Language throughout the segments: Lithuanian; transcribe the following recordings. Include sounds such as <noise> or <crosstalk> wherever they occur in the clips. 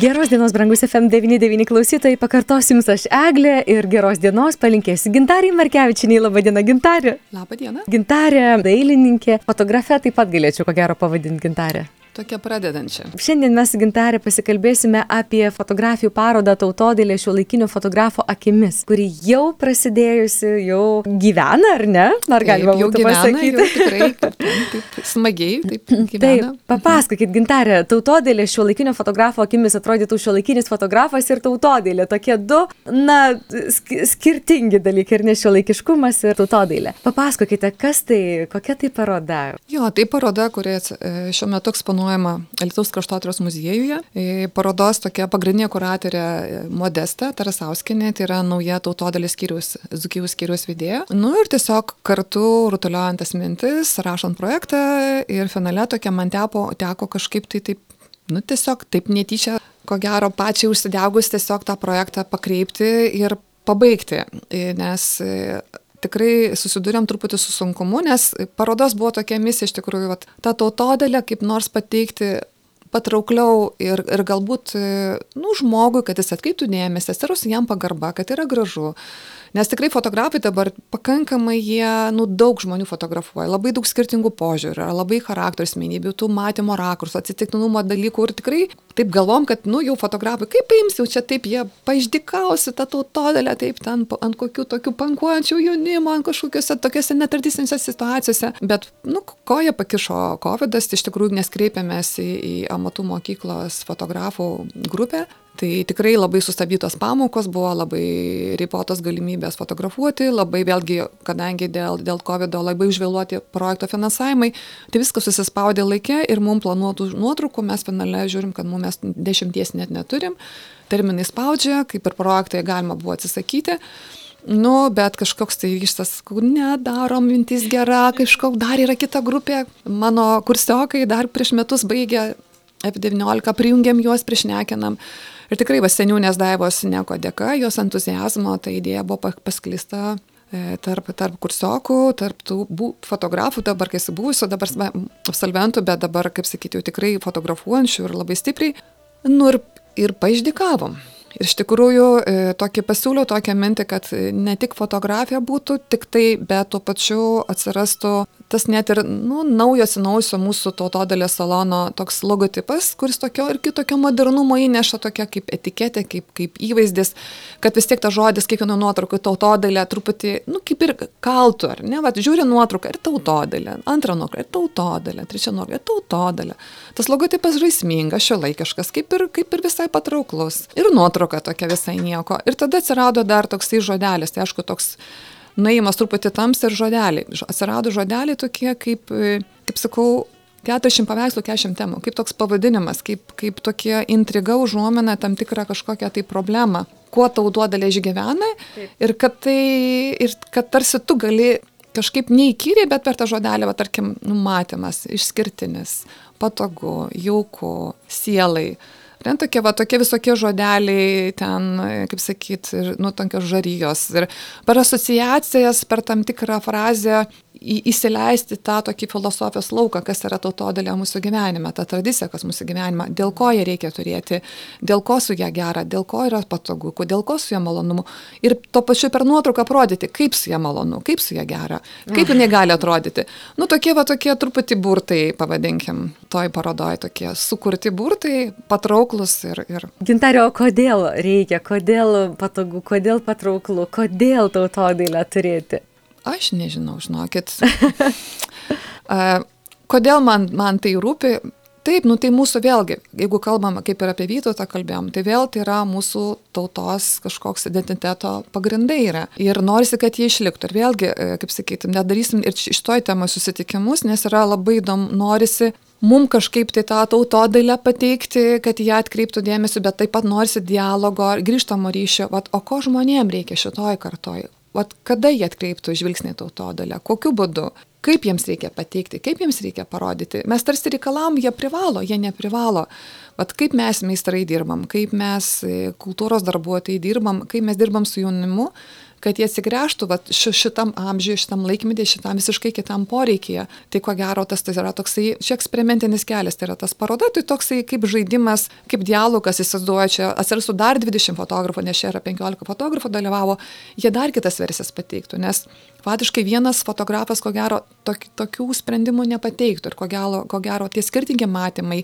Geros dienos, brangus FM99 klausytojai, pakartosiu Jums aš Eglė ir geros dienos palinkėsiu Gintarį Markevičinį. Labą dieną, Gintarė. Labą dieną. Gintarė, dailininkė, fotografė taip pat galėčiau ko gero pavadinti Gintarė. Tokia pradedančia. Šiandien mes Gintarė pasikalbėsime apie fotografijų parodą tautodėlė šio laikinio fotografo akimis, kuri jau prasidėjusi, jau gyvena, ar ne? Ar galima Taip, jau gyvena, pasakyti? Jau tikrai taip, taip, smagiai, taip <laughs> gyvena. Taip, papasakokit, Gintarė, tautodėlė šio laikinio fotografo akimis atrodytų šio laikinis fotografas ir tautodėlė. Tokie du, na, sk skirtingi dalykai ir ne šio laikiškumas ir tautodėlė. Papasakokite, kas tai, kokia tai paroda. Jo, tai paroda, kuri ats- e, šiuo metu eksponuojama Lietuvos kraštotyros muziejuje. E, Parodos tokia pagrindinė kuratorė e, Modesta Tarasauskinė, tai yra nauja tautodėlės skyrius, Zukijų skyrius vedėja. Nu ir tiesiog kartu rutuliuojant tas mintis, rašant projektą ir finale tokia man tepo, teko kažkaip tai taip, nu tiesiog taip netyčia, ko gero pačiai užsidegus tiesiog tą projektą pakreipti ir pabaigti, E, nes tikrai susidurėm truputį su sunkumu, nes parodos buvo tokia misija iš tikrųjų, vat, tą tautodėlę kaip nors pateikti patraukliau ir, ir galbūt, e, nu, žmogui, kad jis atkreiptų dėmesį, atsirastų jam pagarba, kad yra gražu. Nes tikrai fotografai dabar pakankamai jie, nu, daug žmonių fotografuoja, labai daug skirtingų požiūrių, yra labai charakterio asmenybių, tų matymo rakursų, atsitiktinumo dalykų ir tikrai taip galvom, kad, nu, jau fotografai, kaip paims jau čia taip, jie paaišdikausi tą tautodėlę, taip ten ant kokių tokių pankuojančių jaunimo, ant kažkokiuose tokiuose netradicinėse situacijose. Bet, nu, ko jie pakišo COVID, iš tikrųjų neskreipėmės į, į amatų mokyklos fotografų grupę. Tai tikrai labai sustabdytos pamokos, buvo labai ribotos galimybės fotografuoti, labai vėlgi, kadangi dėl, dėl COVID labai užvėluoti projekto finansavimai, tai viskas susispaudė laikė ir mums planuotų nuotraukų mes finale žiūrim, kad mums mes dešimties net neturim, terminai spaudžia, kaip ir projektai galima buvo atsisakyti. Nu, bet kažkoks tai ryštas, nedarom, mintis gera, kažkoks dar yra kita grupė. Mano kursiokai dar prieš metus baigė F19, prijungiam juos, priešnekinam. Ir tikrai va seniūnės daivos neko dėka, jos entuzijazmo, ta idėja buvo pa- pasklista e, tarp, tarp kursiokų, tarp tų bu, fotografų, dabar kai esi buvusių, dabar absolventų, bet dabar, kaip sakyti, jau tikrai fotografuojančių ir labai stipriai. Nu ir, ir paaišdikavom. Ir iš tikrųjų e, tokį pasiūliau tokią mintį, kad e, ne tik fotografija būtų tik tai, bet tuo pačiu atsirastų tas net ir nu, naujo sinausio mūsų tautodėlės salono toks logotipas, kuris tokio ir kitokio modernumo įneša tokia kaip etiketė, kaip, kaip įvaizdis, kad vis tiek tas žodis kiekvieno nuotraukų tautodėlė truputį, nu kaip ir kaltų, ar ne, va, žiūri nuotrauką ir tautodėlė, antrą nuotrauką ir tautodėlė, trečią nuotrauką ir tautodėlė. Tas logotipas žaismingas, šiuolaikiškas, kaip ir, kaip ir visai patrauklus. Ir nuotrauka tokia visai nieko. Ir tada atsirado dar toksai žodelis, tai aišku, toks nuėjimas truputį tams ir žodeliai. Atsirado žodeliai tokie, kaip, e, kaip sakau, 40 paveikslų, 40 temų, kaip toks pavadinimas, kaip, kaip tokia intriga užuomina tam tikrą kažkokią tai problemą, kuo tautodalė išgyvena ir kad, tai, ir kad tarsi tu gali kažkaip neįkyriai, bet per tą žodelį, va, tarkim, numatymas, išskirtinis, patogu, jauku, sielai. Ten tokie, va, tokie visokie žodeliai, ten, kaip sakyt, ir, nu, tokios žarijos. Ir per asociacijas, per tam tikrą frazę į, įsileisti tą tokį filosofijos lauką, kas yra tautodėlė mūsų gyvenime, ta tradicija, kas mūsų gyvenime, dėl ko ją reikia turėti, dėl ko su ją gera, dėl ko yra patogu, dėl ko su ją malonumu. Ir tuo pačiu per nuotrauką parodyti, kaip su ją malonu, kaip su ją gera, kaip jinai gali atrodyti. Nu, tokie va tokie truputį burtai, pavadinkim, toj parodoj tokie sukurti burtai, patrauklus ir, ir Gintario, kodėl reikia, kodėl patogu, kodėl patrauklu, kodėl tautodėlę turėti? Aš nežinau, žinokit. <laughs> Kodėl man, man tai rūpi? Taip, nu tai mūsų vėlgi, jeigu kalbam kaip ir apie Vytautą kalbėjom, tai vėl tai yra mūsų tautos kažkoks identiteto pagrindai yra. Ir norisi, kad jie išliktų. Ir vėlgi, e, kaip sakytum, nedarysim ir iš toj temos susitikimus, nes yra labai įdomu, norisi mum kažkaip tai tą tautodėlę pateikti, kad jie atkreiptų dėmesį, bet taip pat norisi dialogo, grįžtamo ryšio, vat, o ko žmonėm reikia šitoj kartoj. Vat kada jie atkreiptų žvilgsnį tautodėlę, kokiu būdu, kaip jiems reikia pateikti, kaip jiems reikia parodyti. Mes tarsi reikalam, jie privalo, jie neprivalo. Vat kaip mes meistrai dirbam, kaip mes e, kultūros darbuotojai dirbam, kaip mes dirbam su jaunimu, kad jie atsigręžtų vat, šitam amžiui, šitam laikmetį, šitam visiškai kitam poreikyje. Tai ko gero tas tai yra toksai, čia eksperimentinis kelias, tai yra tas paroda, tai toksai kaip žaidimas, kaip dialogas, įsivaizduoja, čia atsirastų dar 20 fotografų, nes čia yra 15 fotografų dalyvavo, jie dar kitas versijas pateiktų, nes Faktiškai vienas fotografas, ko gero, tok, tokių sprendimų nepateiktų ir ko gero, ko gero tie skirtingi matymai,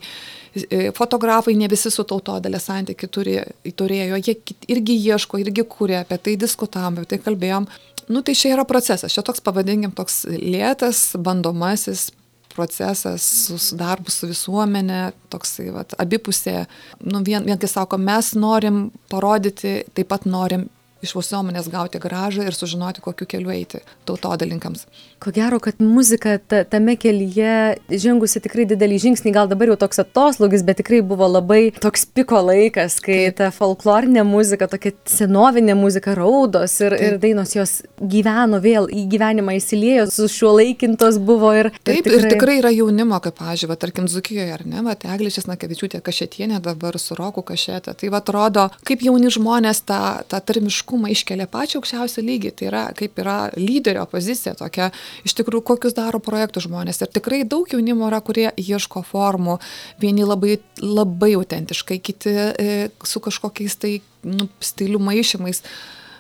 e, fotografai ne visi su tautodėlė santykių turėjo, jie irgi ieško, irgi kūrė, apie tai diskutavom, apie tai kalbėjom. Nu tai čia yra procesas, čia toks pavadinkim toks lėtas, bandomasis procesas su darbu su visuomenė, toksai vat, abipusė. Nu, vien, vien kai sako, mes norim parodyti, taip pat norim iš visuomenės gauti gražą ir sužinoti, kokiu keliu eiti tautodalinkams. Ko gero, kad muzika ta, tame kelyje žengusi tikrai didelį žingsnį, gal dabar jau toks atoslūgis, bet tikrai buvo labai toks piko laikas, kai Taip. ta folklorinė muzika, tokia senovinė muzika raudos ir, Taip. ir dainos jos gyveno vėl į gyvenimą įsiliejo, su šiuo laikintos buvo ir... Taip, ir tikrai, ir tikrai yra jaunimo, kaip, pažiūrėjau, tarkim, Zukijoje, ar ne, va, Eglišės Nakavičiūtė Kašėtienė dabar su Roku Kašėtė. Tai va, atrodo, kaip jauni žmonės tą, tą tarmišką lytiškumą iškelia pačią aukščiausią lygį, tai yra kaip yra lyderio pozicija tokia, iš tikrųjų, kokius daro projektus žmonės. Ir tikrai daug jaunimo yra, kurie ieško formų, vieni labai, labai autentiškai, kiti e, su kažkokiais tai nu, stilių maišymais.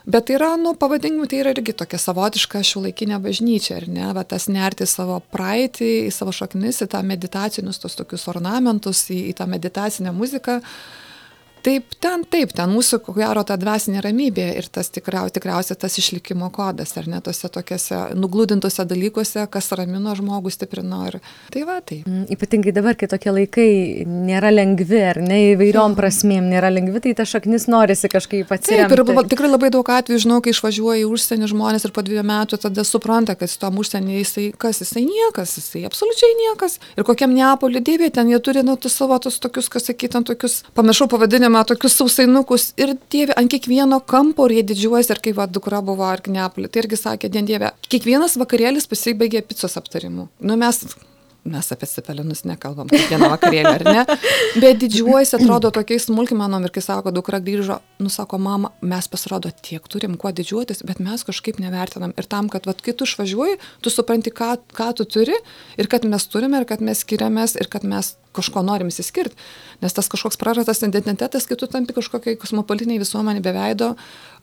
Bet tai yra, nu, pavadinimu, tai yra irgi tokia savotiška šiuolaikinė bažnyčia, ar ne, va tas nerti savo praeitį, į savo šaknis, į tą meditacinius tos tokius ornamentus, į, į tą meditacinę muziką. Uh, Taip, ten, taip, ten mūsų, ko gero, ta dvasinė ramybė ir tas tikriau, tikriausiai tas išlikimo kodas, ar ne, tose tokiuose nuglūdintose dalykuose, kas ramino žmogų, stiprino. Ir... Tai va, tai. Mm, ypatingai dabar, kai tokie laikai nėra lengvi, ar ne, įvairiom prasmėm nėra lengvi, tai ta šaknis norisi kažkaip atsiremti. Taip, ir tikrai labai daug atvejų žinau, kai išvažiuoja į užsienį žmonės ir po dviejų metų tada supranta, kad su tom užsienį jisai, kas jisai niekas, jisai absoliučiai niekas. Ir kokiam Neapolio dėvė, ten jie turi, nu, tu savo tus tokius, kas sakytum, tokius, pamiršau pavadinimą, paima tokius sausainukus ir dieve ant kiekvieno kampo ir jie didžiuojasi, ir kai va dukra buvo ar knepulė, tai irgi sakė, dien dieve, kiekvienas vakarėlis pasibaigė picos aptarimu. Nu mes mes apie cepelinus nekalbam kiekvieną vakarėlį, ar ne? Bet didžiuojasi, atrodo, tokiais smulkimenom ir kai sako, dukra grįžo, nusako, mama, mes pasirodo tiek turim kuo didžiuotis, bet mes kažkaip nevertinam. Ir tam, kad, vat, kai tu išvažiuoji, tu supranti, ką, ką tu turi ir kad mes turime ir kad mes skiriamės ir kad mes kažko norim įsiskirti. Nes tas kažkoks prarastas identitetas, kai tu tampi kažkokiai kosmopolitiniai visuomenė be veido,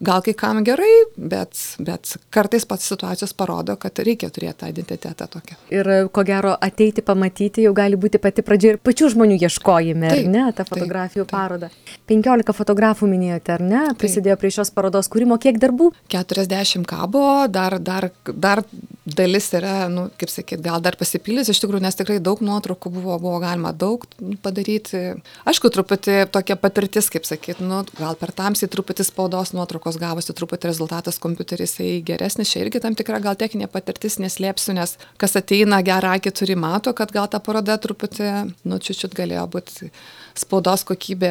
gal kai kam gerai, bet, bet kartais pats situacijos parodo, kad reikia turėti tą identitetą tokią. Ir ko gero ateiti pamatyti jau gali būti pati pradžia ir pačių žmonių ieškojime, taip, ar ne, tą fotografijų taip, taip. parodą. 15 fotografų minėjote, ar ne, prisidėjo prie šios parodos kūrimo, kiek darbų? 40 kabo, dar, dar, dar dalis yra, nu, kaip sakyt, gal dar pasipildys, iš tikrųjų, nes tikrai daug nuotraukų buvo, buvo galima daug padaryti. Aišku, truputį tokia patirtis, kaip sakyt, nu, gal per tamsiai truputį spaudos nuotraukos gavosi, truputį rezultatas kompiuteris geresnis, čia irgi tam tikra gal techninė patirtis neslėpsiu, nes kas ateina gerą akį turi mato, kad gal ta paroda truputį, nu, čiučiut galėjo būti spaudos kokybė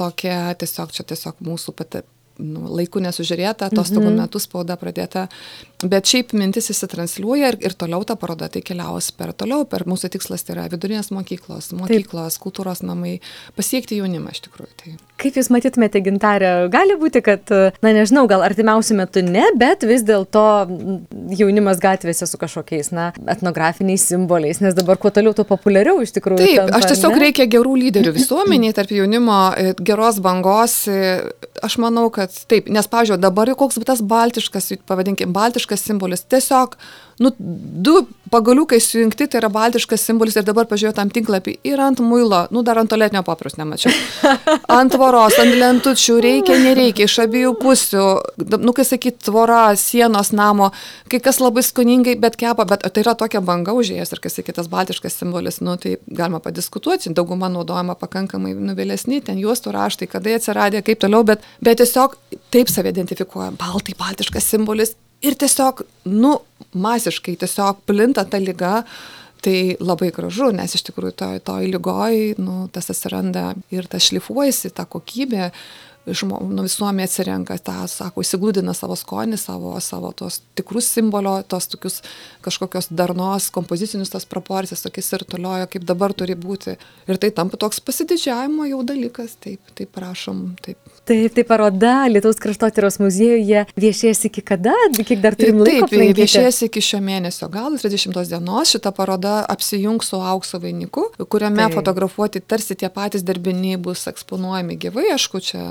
kitokia, tiesiog čia tiesiog mūsų pati nu, laiku nesužiūrėta, atostogų mm -hmm. metu spauda pradėta, bet šiaip mintis įsitransliuoja ir, ir toliau ta paroda tai keliaus per toliau, per mūsų tikslas tai yra vidurinės mokyklos, mokyklos, Taip. kultūros namai, pasiekti jaunimą iš tikrųjų. Tai. Kaip Jūs matytumėte, gintarė, gali būti, kad, na nežinau, gal artimiausiu metu ne, bet vis dėlto jaunimas gatvėse su kažkokiais, na, etnografiniais simboliais, nes dabar kuo toliau, tuo populiariau iš tikrųjų. Taip, tampa, aš tiesiog ne? reikia gerų lyderių visuomeniai, tarp jaunimo, e, geros bangos. E, aš manau, kad kad taip, nes, pažiūrėjau, dabar koks tas baltiškas, pavadinkim, baltiškas simbolis, tiesiog nu, du pagaliukai sujungti, tai yra baltiškas simbolis ir dabar pažiūrėjau tam tinklapį. Ir ant muilo, nu dar ant toletinio popieriaus nemačiau. <laughs> Ant tvoros, ant lentučių, reikia, nereikia, iš abiejų pusių, nu kai sakyt, tvora, sienos namo, kai kas labai skoningai, bet kepa, bet tai yra tokia banga užėjęs ir kai sakytas baltiškas simbolis, nu tai galima padiskutuoti, dauguma naudojama pakankamai nuvilesni, ten juostų raštai, kada jie atsiradė, kaip toliau, bet, bet tiesiog taip save identifikuojam, baltai, baltiškas simbolis ir tiesiog, nu, masiškai tiesiog plinta ta lyga. Tai labai gražu, nes iš tikrųjų toj, toj lygoj, nu, tas atsiranda ir tas šlifuojasi, ta kokybė, nu, visuomenė atsirenka tą, sako, įsiglūdina savo skonį, savo, savo tos tikrus simbolio, tos tokius kažkokios darnos, kompozicinius tas proporcijas, tokius ir toliojo, kaip dabar turi būti. Ir tai tampa toks pasididžiavimo jau dalykas, taip, taip prašom, taip. Taip, tai paroda Lietuvos kraštotyros muziejuje viešės iki kada, kiek dar turim laiko? Taip, viešės iki šio mėnesio gal, 30 dienos. Šita paroda apsijungs su aukso vainiku, kuriame taip. fotografuoti tarsi tie patys darbiniai bus eksponuojami gyvai. Aišku, čia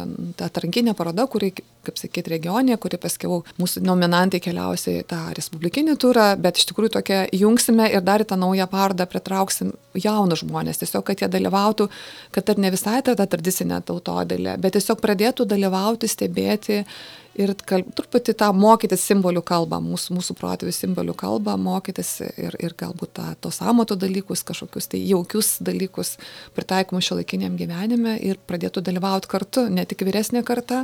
atrankinė paroda, kuri, kaip sakyti, regionė, kuri paskiau mūsų nominantai keliausia į tą respublikinį turą, bet iš tikrųjų tokia jungsime ir dar į tą naują parodą pritrauksim jaunus žmonės, tiesiog, kad jie dalyvautų, kad ar ne visai ta, ta tradicinė tautodėlė, bet tiesiog pradėtų dalyvauti, stebėti ir kalb, truputį tą mokytis simbolių kalbą, mūsų, mūsų protėvių simbolių kalbą, mokytis ir, ir galbūt tą, tos amato dalykus, kažkokius tai jaukius dalykus pritaikymus šio laikiniam gyvenime ir pradėtų dalyvauti kartu, ne tik vyresnė karta,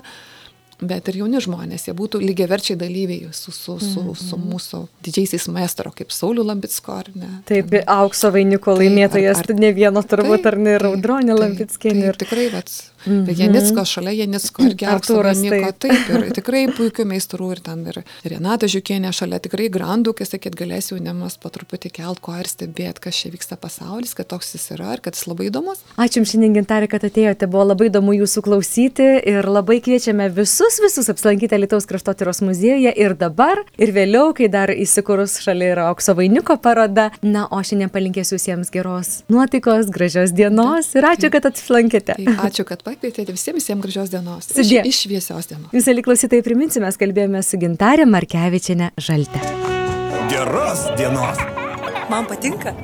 bet ir jauni žmonės, jie būtų lygiaverčiai dalyviai su, su, su, -hmm. su mūsų didžiaisiais maestro, kaip Sauliu Lambitsko, ar ne? Taip, ten, aukso vainiko laimėtojas, ar, ar, ne vieno turbūt, taip, ar ne Raudronė Lambitskė. Tikrai, bet Mm -hmm. Janicko, šalia Janicko ir Gertūras. <clears throat> Taip. taip, ir tikrai puikių meistrų ir ten ir Renata Žiūkienė šalia tikrai grandų, kai sakyt, galės jaunimas po truputį kelt ko ir stebėti, kas čia vyksta pasaulis, kad toks jis yra ir kad jis labai įdomus. Ačiū Jums šiandien, Gintarė, kad atėjote, buvo labai įdomu Jūsų klausyti ir labai kviečiame visus, visus apsilankyti Lietuvos kraštotyros muziejuje ir dabar, ir vėliau, kai dar įsikūrus šalia yra aukso vainiko paroda. Na, o šiandien palinkėsiu visiems geros nuotaikos, gražios dienos ir ačiū, kad apsilankėte. Tai ačiū, kad pakvietėte visiems, visiems gražios dienos. Sudė. Iš, šviesios dienos. Jūs, aliklausytai, priminsime, mes kalbėjome su gintarė Markevičiane Žalte. Geros dienos. Man patinka.